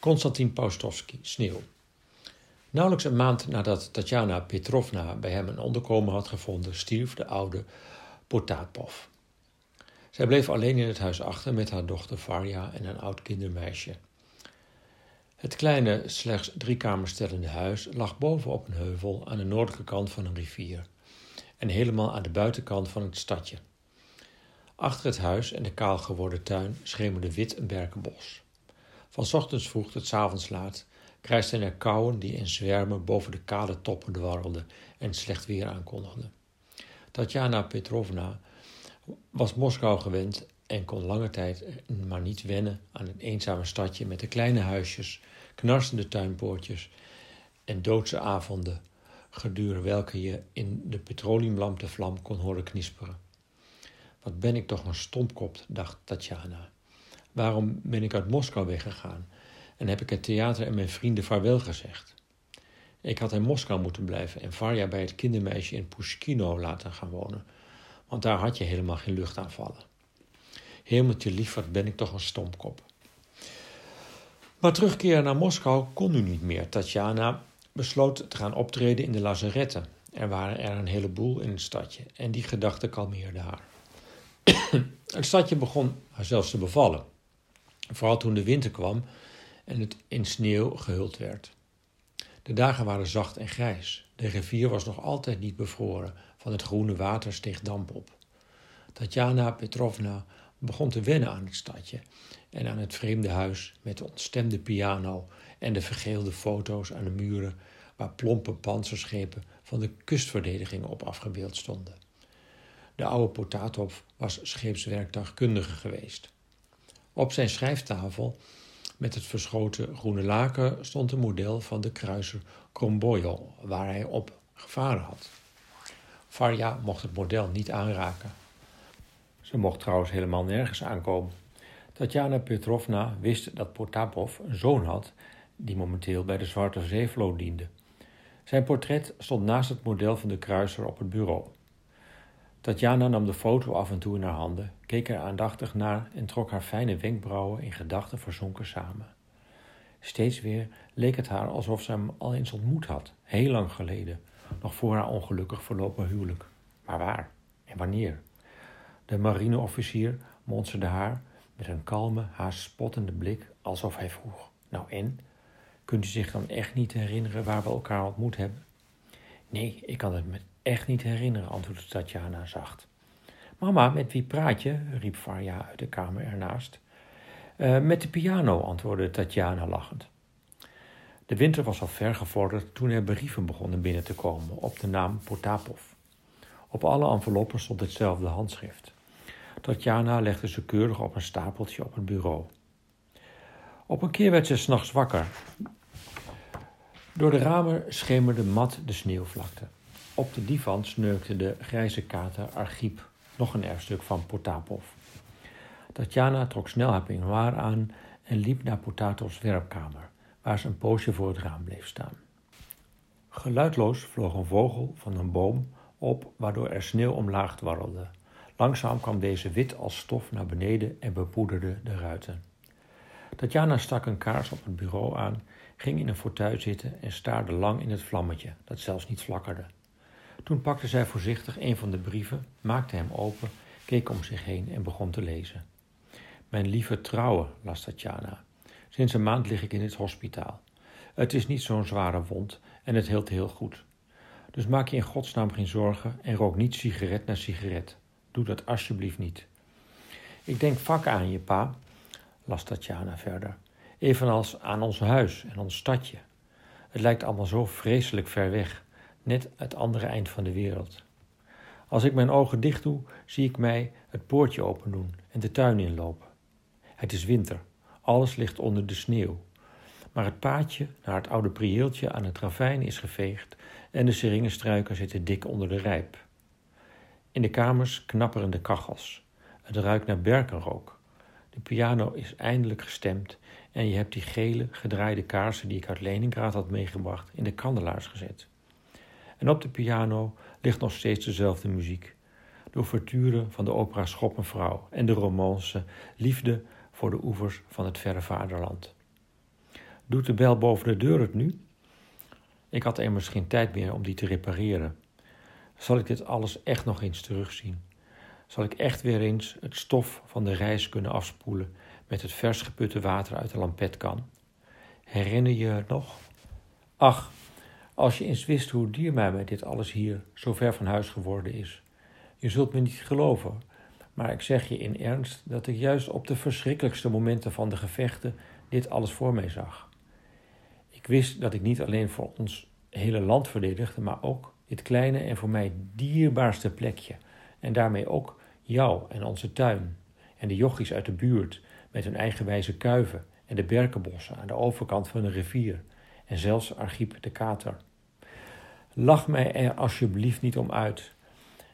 Konstantin Paustovsky, Sneeuw. Nauwelijks een maand nadat Tatjana Petrovna bij hem een onderkomen had gevonden, stierf de oude Potapov. Zij bleef alleen in het huis achter met haar dochter Varja en een oud kindermeisje. Het kleine, slechts drie kamers huis lag boven op een heuvel aan de noordelijke kant van een rivier en helemaal aan de buitenkant van het stadje. Achter het huis en de kaal geworden tuin schemerde wit een berkenbos. Van ochtends vroeg tot avonds laat krijsten er kauwen die in zwermen boven de kale toppen dwarrelden en slecht weer aankondigden. Tatjana Petrovna was Moskou gewend en kon lange tijd maar niet wennen aan het eenzame stadje met de kleine huisjes, knarsende tuinpoortjes en doodse avonden, gedurende welke je in de petroleumlamp de vlam kon horen knisperen. Wat ben ik toch een stompkop, dacht Tatjana. Waarom ben ik uit Moskou weggegaan en heb ik het theater en mijn vrienden vaarwel gezegd? Ik had in Moskou moeten blijven en Varja bij het kindermeisje in Pushkino laten gaan wonen, want daar had je helemaal geen luchtaanvallen. Hemeltje lief, wat ben ik toch een stompkop. Maar terugkeren naar Moskou kon nu niet meer. Tatjana besloot te gaan optreden in de lazaretten. Er waren er een heleboel in het stadje en die gedachte kalmeerde haar. het stadje begon haar zelfs te bevallen. Vooral toen de winter kwam en het in sneeuw gehuld werd. De dagen waren zacht en grijs. De rivier was nog altijd niet bevroren. Van het groene water steeg damp op. Tatjana Petrovna begon te wennen aan het stadje en aan het vreemde huis met de ontstemde piano en de vergeelde foto's aan de muren waar plompe panzerschepen van de kustverdediging op afgebeeld stonden. De oude Potatov was scheepswerktuigkundige geweest. Op zijn schrijftafel met het verschoten groene laken stond een model van de kruiser Krombojo, waar hij op gevaren had. Varja mocht het model niet aanraken. Ze mocht trouwens helemaal nergens aankomen. Tatjana Petrovna wist dat Potapov een zoon had die momenteel bij de Zwarte Zeevloot diende. Zijn portret stond naast het model van de kruiser op het bureau. Tatjana nam de foto af en toe in haar handen, keek er aandachtig naar en trok haar fijne wenkbrauwen in gedachten verzonken samen. Steeds weer leek het haar alsof ze hem al eens ontmoet had, heel lang geleden, nog voor haar ongelukkig verlopen huwelijk. Maar waar en wanneer? De marineofficier monsterde haar met een kalme, haast spottende blik, alsof hij vroeg: Nou en? Kunt u zich dan echt niet herinneren waar we elkaar ontmoet hebben? Nee, ik kan het me echt niet herinneren, antwoordde Tatjana zacht. Mama, met wie praat je? riep Varja uit de kamer ernaast. Uh, met de piano, antwoordde Tatjana lachend. De winter was al ver gevorderd toen er brieven begonnen binnen te komen op de naam Potapov. Op alle enveloppen stond hetzelfde handschrift. Tatjana legde ze keurig op een stapeltje op het bureau. Op een keer werd ze s'nachts wakker. Door de ramen schemerde mat de sneeuwvlakte. Op de divan sneukte de grijze kater Archiep, nog een erfstuk van Potapov. Tatjana trok snel haar peignoir aan en liep naar Potatovs werkkamer, waar ze een poosje voor het raam bleef staan. Geluidloos vloog een vogel van een boom op, waardoor er sneeuw omlaag dwarrelde. Langzaam kwam deze wit als stof naar beneden en bepoederde de ruiten. Tatjana stak een kaars op het bureau aan, ging in een fauteuil zitten en staarde lang in het vlammetje, dat zelfs niet flakkerde. Toen pakte zij voorzichtig een van de brieven, maakte hem open, keek om zich heen en begon te lezen. Mijn lieve trouwe, las Tatjana. Sinds een maand lig ik in het hospitaal. Het is niet zo'n zware wond en het heelt heel goed. Dus maak je in godsnaam geen zorgen en rook niet sigaret na sigaret. Doe dat alsjeblieft niet. Ik denk vak aan je, pa, las Tatjana verder. Evenals aan ons huis en ons stadje. Het lijkt allemaal zo vreselijk ver weg, net het andere eind van de wereld. Als ik mijn ogen dicht doe, zie ik mij het poortje open doen en de tuin inlopen. Het is winter, alles ligt onder de sneeuw. Maar het paadje naar het oude prieeltje aan het ravijn is geveegd en de seringenstruiken zitten dik onder de rijp. In de kamers knapperen de kachels. Het ruikt naar berkenrook. De piano is eindelijk gestemd en je hebt die gele gedraaide kaarsen die ik uit Leningrad had meegebracht in de kandelaars gezet. En op de piano ligt nog steeds dezelfde muziek. De ouverture van de opera Schoppenvrouw en de romance Liefde voor de oevers van het verre vaderland. Doet de bel boven de deur het nu? Ik had immers geen tijd meer om die te repareren. Zal ik dit alles echt nog eens terugzien? Zal ik echt weer eens het stof van de reis kunnen afspoelen met het vers geputte water uit de lampetkan? Herinner je het nog? Ach, als je eens wist hoe dierbaar mij dit alles hier zo ver van huis geworden is. Je zult me niet geloven, maar ik zeg je in ernst dat ik juist op de verschrikkelijkste momenten van de gevechten dit alles voor mij zag. Ik wist dat ik niet alleen voor ons hele land verdedigde, maar ook dit kleine en voor mij dierbaarste plekje. En daarmee ook jou en onze tuin. En de jochies uit de buurt met hun eigenwijze kuiven en de berkenbossen aan de overkant van de rivier. En zelfs Archiep de Kater. Lach mij er alsjeblieft niet om uit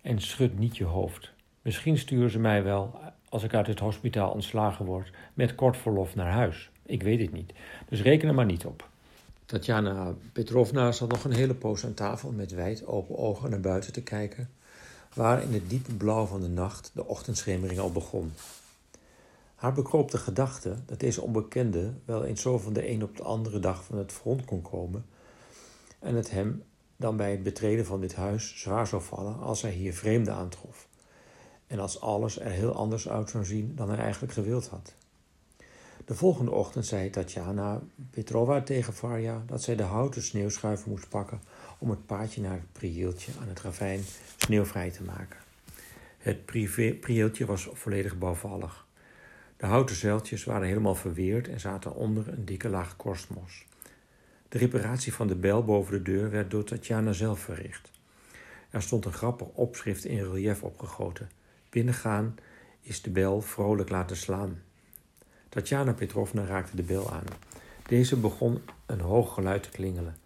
en schud niet je hoofd. Misschien sturen ze mij wel, als ik uit het hospitaal ontslagen word, met kort verlof naar huis. Ik weet het niet, dus reken er maar niet op. Tatjana Petrovna zat nog een hele poos aan tafel met wijd open ogen naar buiten te kijken, waar in het diepe blauw van de nacht de ochtendschemering al begon. Haar bekroopte gedachte dat deze onbekende wel eens zo van de een op de andere dag van het front kon komen en het hem dan bij het betreden van dit huis zwaar zou vallen als hij hier vreemden aantrof en als alles er heel anders uit zou zien dan hij eigenlijk gewild had. De volgende ochtend zei Tatjana Petrova tegen Varja dat zij de houten sneeuwschuiver moest pakken om het paadje naar het prieeltje aan het ravijn sneeuwvrij te maken. Het prieeltje was volledig bouwvallig. De houten zeiltjes waren helemaal verweerd en zaten onder een dikke laag korstmos. De reparatie van de bel boven de deur werd door Tatjana zelf verricht. Er stond een grappig opschrift in relief opgegoten. Binnengaan is de bel vrolijk laten slaan. Tatjana Petrovna raakte de bel aan. Deze begon een hoog geluid te klingelen.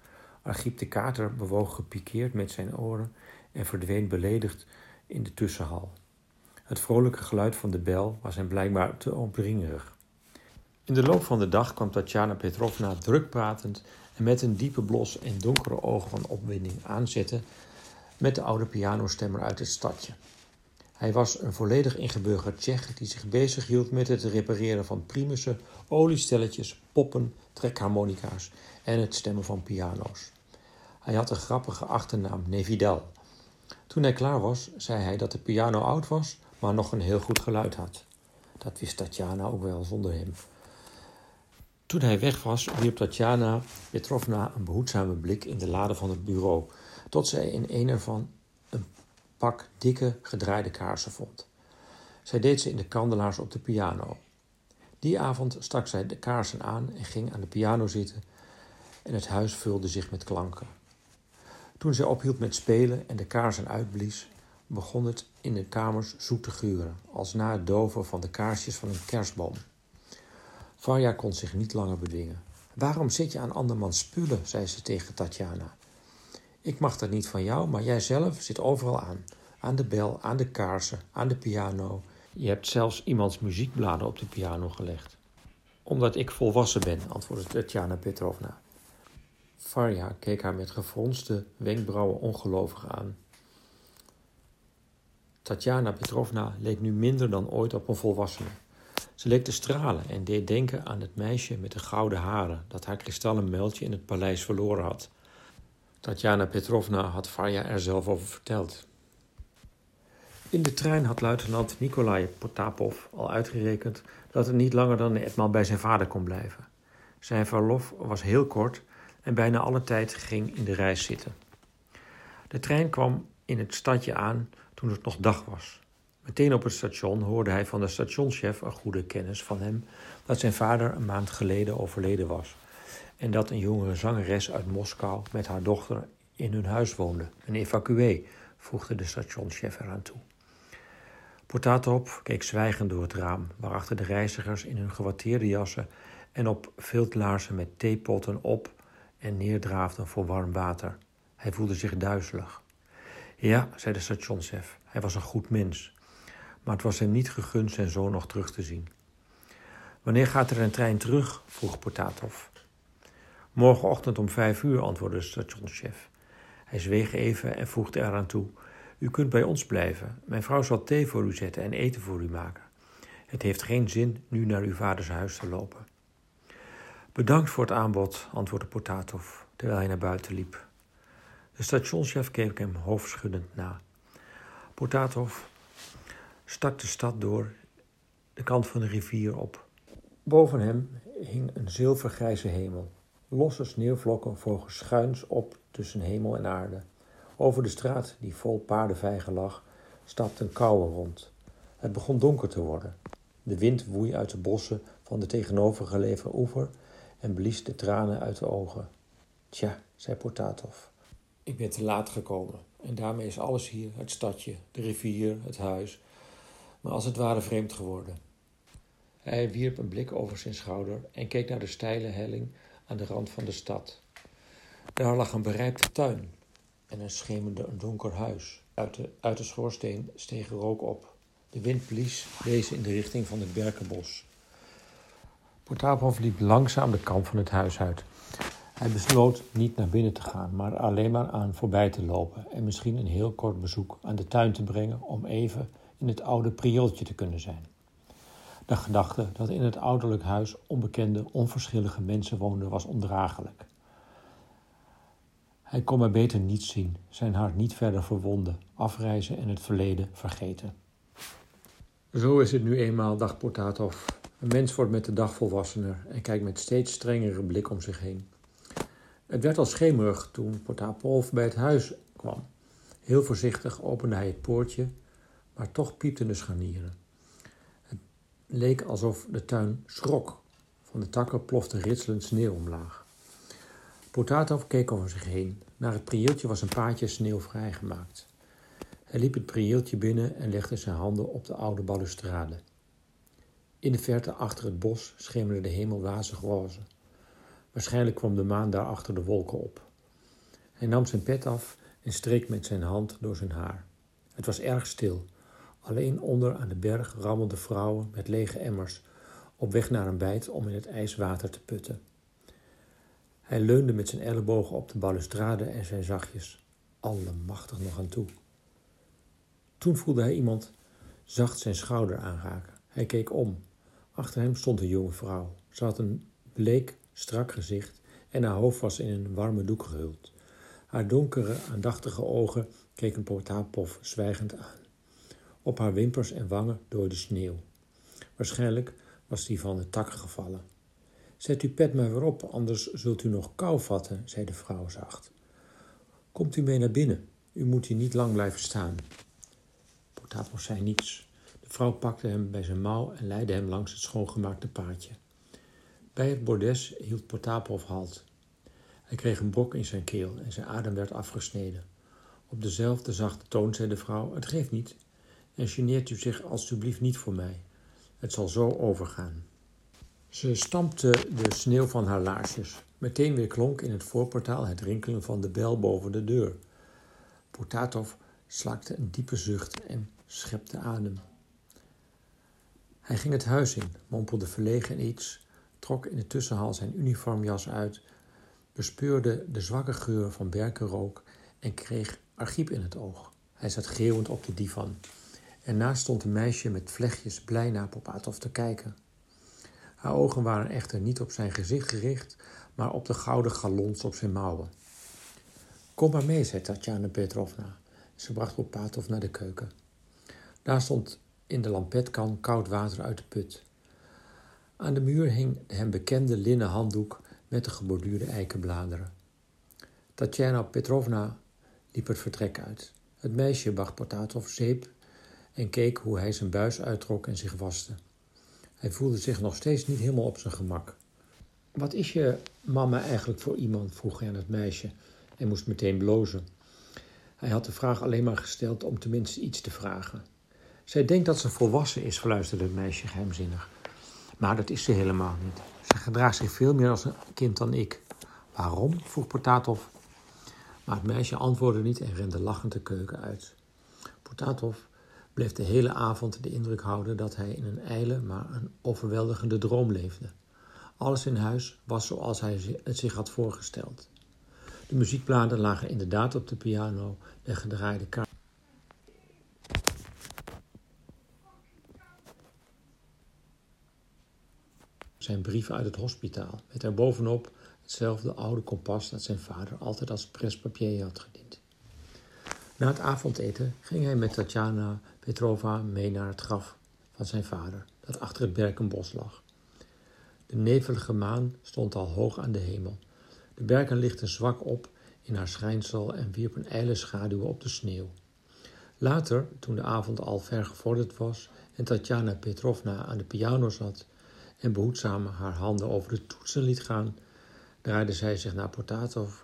Archiep de Kater bewoog gepikeerd met zijn oren en verdween beledigd in de tussenhal. Het vrolijke geluid van de bel was hem blijkbaar te opdringerig. In de loop van de dag kwam Tatjana Petrovna druk pratend met een diepe blos en donkere ogen van opwinding aanzetten met de oude pianostemmer uit het stadje. Hij was een volledig ingeburgerd Tsjech die zich bezighield met het repareren van primussen, oliestelletjes, poppen, trekharmonica's en het stemmen van piano's. Hij had een grappige achternaam Nevidal. Toen hij klaar was, zei hij dat de piano oud was, maar nog een heel goed geluid had. Dat wist Tatjana ook wel zonder hem. Toen hij weg was, wierp Tatjana Petrovna een behoedzame blik in de lade van het bureau, tot zij in een ervan een pak dikke gedraaide kaarsen vond. Zij deed ze in de kandelaars op de piano. Die avond stak zij de kaarsen aan en ging aan de piano zitten en het huis vulde zich met klanken. Toen zij ophield met spelen en de kaarsen uitblies, begon het in de kamers zoet te geuren, als na het doven van de kaarsjes van een kerstboom. Varja kon zich niet langer bedwingen. Waarom zit je aan andermans spullen? zei ze tegen Tatjana. Ik mag dat niet van jou, maar jij zelf zit overal aan. Aan de bel, aan de kaarsen, aan de piano. Je hebt zelfs iemands muziekbladen op de piano gelegd. Omdat ik volwassen ben, antwoordde Tatjana Petrovna. Varja keek haar met gefronste wenkbrauwen ongelovig aan. Tatjana Petrovna leek nu minder dan ooit op een volwassene. Ze leek te stralen en deed denken aan het meisje met de gouden haren dat haar kristallen muiltje in het paleis verloren had. Tatjana Petrovna had Varja er zelf over verteld. In de trein had luitenant Nikolai Potapov al uitgerekend dat het niet langer dan etmaal bij zijn vader kon blijven. Zijn verlof was heel kort en bijna alle tijd ging in de reis zitten. De trein kwam in het stadje aan toen het nog dag was. Meteen op het station hoorde hij van de stationschef, een goede kennis van hem, dat zijn vader een maand geleden overleden was en dat een jongere zangeres uit Moskou met haar dochter in hun huis woonde. Een evacuee, voegde de stationschef eraan toe. Potatop keek zwijgend door het raam, waarachter de reizigers in hun gewatteerde jassen en op viltlaarzen met theepotten op en neerdraafden voor warm water. Hij voelde zich duizelig. Ja, zei de stationschef, hij was een goed mens maar het was hem niet gegund zijn zoon nog terug te zien. Wanneer gaat er een trein terug? vroeg Potatov. Morgenochtend om vijf uur, antwoordde de stationschef. Hij zweeg even en voegde eraan toe: U kunt bij ons blijven. Mijn vrouw zal thee voor u zetten en eten voor u maken. Het heeft geen zin nu naar uw vaders huis te lopen. Bedankt voor het aanbod, antwoordde Potatov terwijl hij naar buiten liep. De stationschef keek hem hoofdschuddend na. Potatov stak de stad door de kant van de rivier op. Boven hem hing een zilvergrijze hemel. Losse sneeuwvlokken vlogen schuins op tussen hemel en aarde. Over de straat, die vol paardenvijgen lag, stapte een kouwe rond. Het begon donker te worden. De wind woei uit de bossen van de tegenovergelegen oever en blies de tranen uit de ogen. Tja, zei Potatov. Ik ben te laat gekomen en daarmee is alles hier, het stadje, de rivier, het huis, maar als het ware vreemd geworden. Hij wierp een blik over zijn schouder en keek naar de steile helling aan de rand van de stad. Daar lag een berijpte tuin en een donker huis. Uit de, uit de schoorsteen steeg rook op. De wind blies deze in de richting van het berkenbos. Potapov liep langzaam de kant van het huis uit. Hij besloot niet naar binnen te gaan, maar alleen maar aan voorbij te lopen en misschien een heel kort bezoek aan de tuin te brengen om even in het oude prieeltje te kunnen zijn. De gedachte dat in het ouderlijk huis onbekende, onverschillige mensen woonden was ondraaglijk. Hij kon maar beter niet zien, zijn hart niet verder verwonden, afreizen en het verleden vergeten. Zo is het nu eenmaal, dacht Potatov. Een mens wordt met de dag volwassener en kijkt met steeds strengere blik om zich heen. Het werd al schemerig toen Potapov bij het huis kwam. Heel voorzichtig opende hij het poortje, maar toch piepten de scharnieren. Het leek alsof de tuin schrok. Van de takken plofte ritselend sneeuw omlaag. Potatov keek over zich heen. Naar het prieeltje was een paadje sneeuw vrijgemaakt. Hij liep het prieeltje binnen en legde zijn handen op de oude balustrade. In de verte achter het bos schemerde de hemel wazig roze. Waarschijnlijk kwam de maan daar achter de wolken op. Hij nam zijn pet af en streek met zijn hand door zijn haar. Het was erg stil. Alleen onder aan de berg rammelden vrouwen met lege emmers op weg naar een bijt om in het ijswater te putten. Hij leunde met zijn ellebogen op de balustrade en zei zachtjes: Allemachtig nog aan toe. Toen voelde hij iemand zacht zijn schouder aanraken. Hij keek om. Achter hem stond een jonge vrouw. Ze had een bleek, strak gezicht en haar hoofd was in een warme doek gehuld. Haar donkere, aandachtige ogen keken Potapov zwijgend aan. Op haar wimpers en wangen door de sneeuw. Waarschijnlijk was die van de takken gevallen. Zet uw pet maar weer op, anders zult u nog kou vatten, zei de vrouw zacht. Komt u mee naar binnen. U moet hier niet lang blijven staan. Potapov zei niets. De vrouw pakte hem bij zijn mouw en leidde hem langs het schoongemaakte paadje. Bij het bordes hield Potapov halt. Hij kreeg een brok in zijn keel en zijn adem werd afgesneden. Op dezelfde zachte toon zei de vrouw: Het geeft niet. En geneert u zich alstublieft niet voor mij. Het zal zo overgaan. Ze stampte de sneeuw van haar laarsjes. Meteen weer klonk in het voorportaal het rinkelen van de bel boven de deur. Potatov slakte een diepe zucht en schepte adem. Hij ging het huis in, mompelde verlegen iets, trok in de tussenhal zijn uniformjas uit, bespeurde de zwakke geur van berkenrook en kreeg Archiep in het oog. Hij zat geeuwend op de divan. Ernaast stond een meisje met vlechtjes blij naar Popatov te kijken. Haar ogen waren echter niet op zijn gezicht gericht, maar op de gouden galons op zijn mouwen. Kom maar mee, zei Tatjana Petrovna. Ze bracht Popatov naar de keuken. Daar stond in de lampetkan koud water uit de put. Aan de muur hing hem bekende linnen handdoek met de geborduurde eikenbladeren. Tatjana Petrovna liep het vertrek uit. Het meisje bracht Potatov zeep en keek hoe hij zijn buis uittrok en zich waste. Hij voelde zich nog steeds niet helemaal op zijn gemak. Wat is je mama eigenlijk voor iemand? vroeg hij aan het meisje en moest meteen blozen. Hij had de vraag alleen maar gesteld om tenminste iets te vragen. Zij denkt dat ze volwassen is, fluisterde het meisje geheimzinnig. Maar dat is ze helemaal niet. Ze gedraagt zich veel meer als een kind dan ik. Waarom? vroeg Potatov. Maar het meisje antwoordde niet en rende lachend de keuken uit. Potatov bleef de hele avond de indruk houden dat hij in een ijle, maar een overweldigende droom leefde. Alles in huis was zoals hij het zich had voorgesteld. De muziekbladen lagen inderdaad op de piano en gedraaide kaart. zijn brief uit het hospitaal, met daarbovenop hetzelfde oude kompas dat zijn vader altijd als prespapier had gediend. Na het avondeten ging hij met Tatjana Petrova mee naar het graf van zijn vader, dat achter het berkenbos lag. De nevelige maan stond al hoog aan de hemel. De berken lichtten zwak op in haar schijnsel en wierpen ijle schaduwen op de sneeuw. Later, toen de avond al ver gevorderd was en Tatjana Petrovna aan de piano zat en behoedzaam haar handen over de toetsen liet gaan, draaide zij zich naar Potatov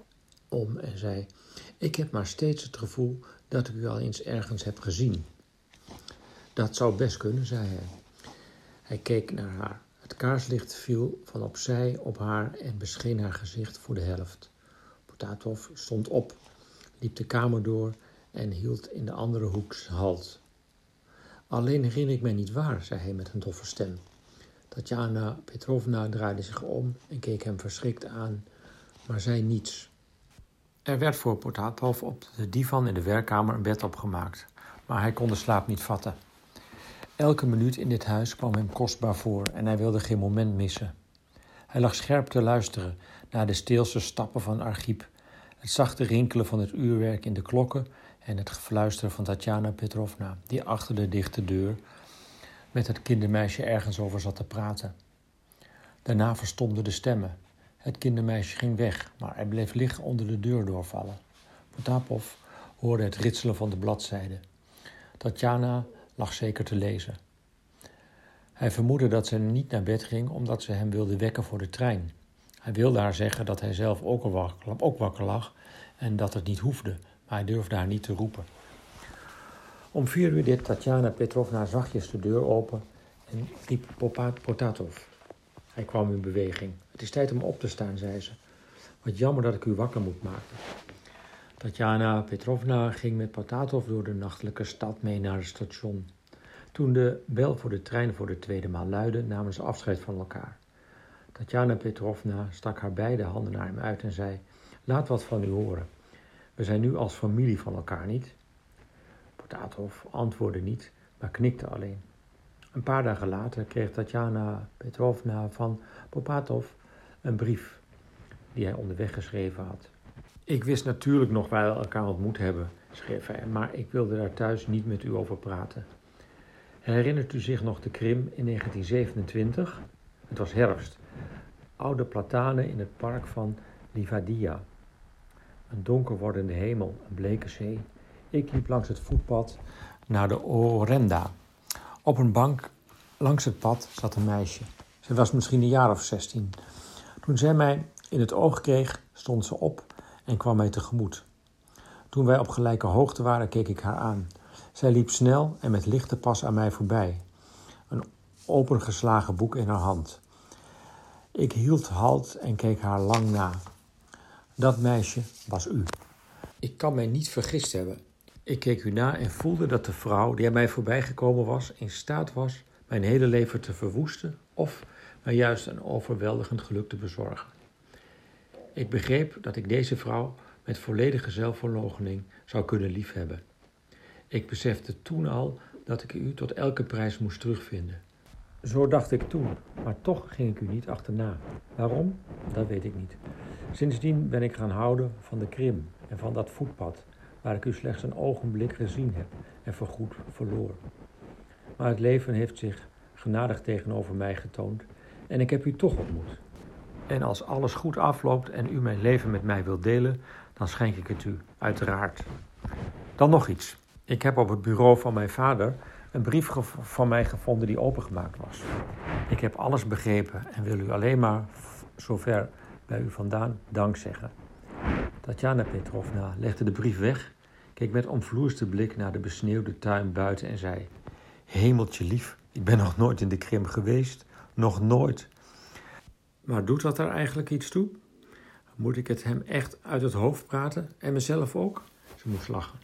om en zei: Ik heb maar steeds het gevoel dat ik u al eens ergens heb gezien. Dat zou best kunnen, zei hij. Hij keek naar haar. Het kaarslicht viel van opzij op haar en bescheen haar gezicht voor de helft. Potatov stond op, liep de kamer door en hield in de andere hoek halt. Alleen herinner ik mij niet waar, zei hij met een doffe stem. Tatjana Petrovna draaide zich om en keek hem verschrikt aan, maar zei niets. Er werd voor Potatov op de divan in de werkkamer een bed opgemaakt, maar hij kon de slaap niet vatten. Elke minuut in dit huis kwam hem kostbaar voor en hij wilde geen moment missen. Hij lag scherp te luisteren naar de steelse stappen van Archiep, het zachte rinkelen van het uurwerk in de klokken en het gefluister van Tatjana Petrovna, die achter de dichte deur met het kindermeisje ergens over zat te praten. Daarna verstomden de stemmen. Het kindermeisje ging weg, maar hij bleef liggen onder de deur doorvallen. Potapov hoorde het ritselen van de bladzijden. Tatjana lag zeker te lezen. Hij vermoedde dat ze niet naar bed ging omdat ze hem wilde wekken voor de trein. Hij wilde haar zeggen dat hij zelf ook, wakker, ook wakker lag en dat het niet hoefde, maar hij durfde haar niet te roepen. Om vier uur deed Tatjana Petrovna zachtjes de deur open en riep Potatov. Hij kwam in beweging. Het is tijd om op te staan, zei ze. Wat jammer dat ik u wakker moet maken. Tatjana Petrovna ging met Potatov door de nachtelijke stad mee naar het station. Toen de bel voor de trein voor de tweede maal luidde, namen ze afscheid van elkaar. Tatjana Petrovna stak haar beide handen naar hem uit en zei: Laat wat van u horen. We zijn nu als familie van elkaar niet. Potatov antwoordde niet, maar knikte alleen. Een paar dagen later kreeg Tatjana Petrovna van Popatov een brief die hij onderweg geschreven had. Ik wist natuurlijk nog waar we elkaar ontmoet hebben, schreef hij, maar ik wilde daar thuis niet met u over praten. Herinnert u zich nog de Krim in 1927? Het was herfst. Oude platanen in het park van Livadia. Een donker wordende hemel, een bleke zee. Ik liep langs het voetpad naar de Orenda. Op een bank langs het pad zat een meisje. Ze was misschien een jaar of zestien. Toen zij mij in het oog kreeg, stond ze op en kwam mij tegemoet. Toen wij op gelijke hoogte waren, keek ik haar aan. Zij liep snel en met lichte pas aan mij voorbij. Een opengeslagen boek in haar hand. Ik hield halt en keek haar lang na. Dat meisje was u. Ik kan mij niet vergist hebben. Ik keek u na en voelde dat de vrouw die aan mij voorbijgekomen was, in staat was mijn hele leven te verwoesten of mij juist een overweldigend geluk te bezorgen. Ik begreep dat ik deze vrouw met volledige zelfverloochening zou kunnen liefhebben. Ik besefte toen al dat ik u tot elke prijs moest terugvinden. Zo dacht ik toen, maar toch ging ik u niet achterna. Waarom? Dat weet ik niet. Sindsdien ben ik gaan houden van de Krim en van dat voetpad, waar ik u slechts een ogenblik gezien heb en voorgoed verloor. Maar het leven heeft zich genadig tegenover mij getoond en ik heb u toch ontmoet. En als alles goed afloopt en u mijn leven met mij wilt delen, dan schenk ik het u, uiteraard. Dan nog iets. Ik heb op het bureau van mijn vader een brief van mij gevonden die opengemaakt was. Ik heb alles begrepen en wil u alleen maar, zover bij u vandaan, dank zeggen. Tatjana Petrovna legde de brief weg, keek met omvloerste blik naar de besneeuwde tuin buiten en zei: Hemeltje lief, ik ben nog nooit in de Krim geweest, nog nooit. Maar doet dat er eigenlijk iets toe? Moet ik het hem echt uit het hoofd praten en mezelf ook? Ze moest lachen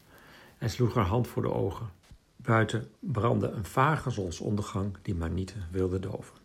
en sloeg haar hand voor de ogen. Buiten brandde een vage zonsondergang die maar niet wilde doven.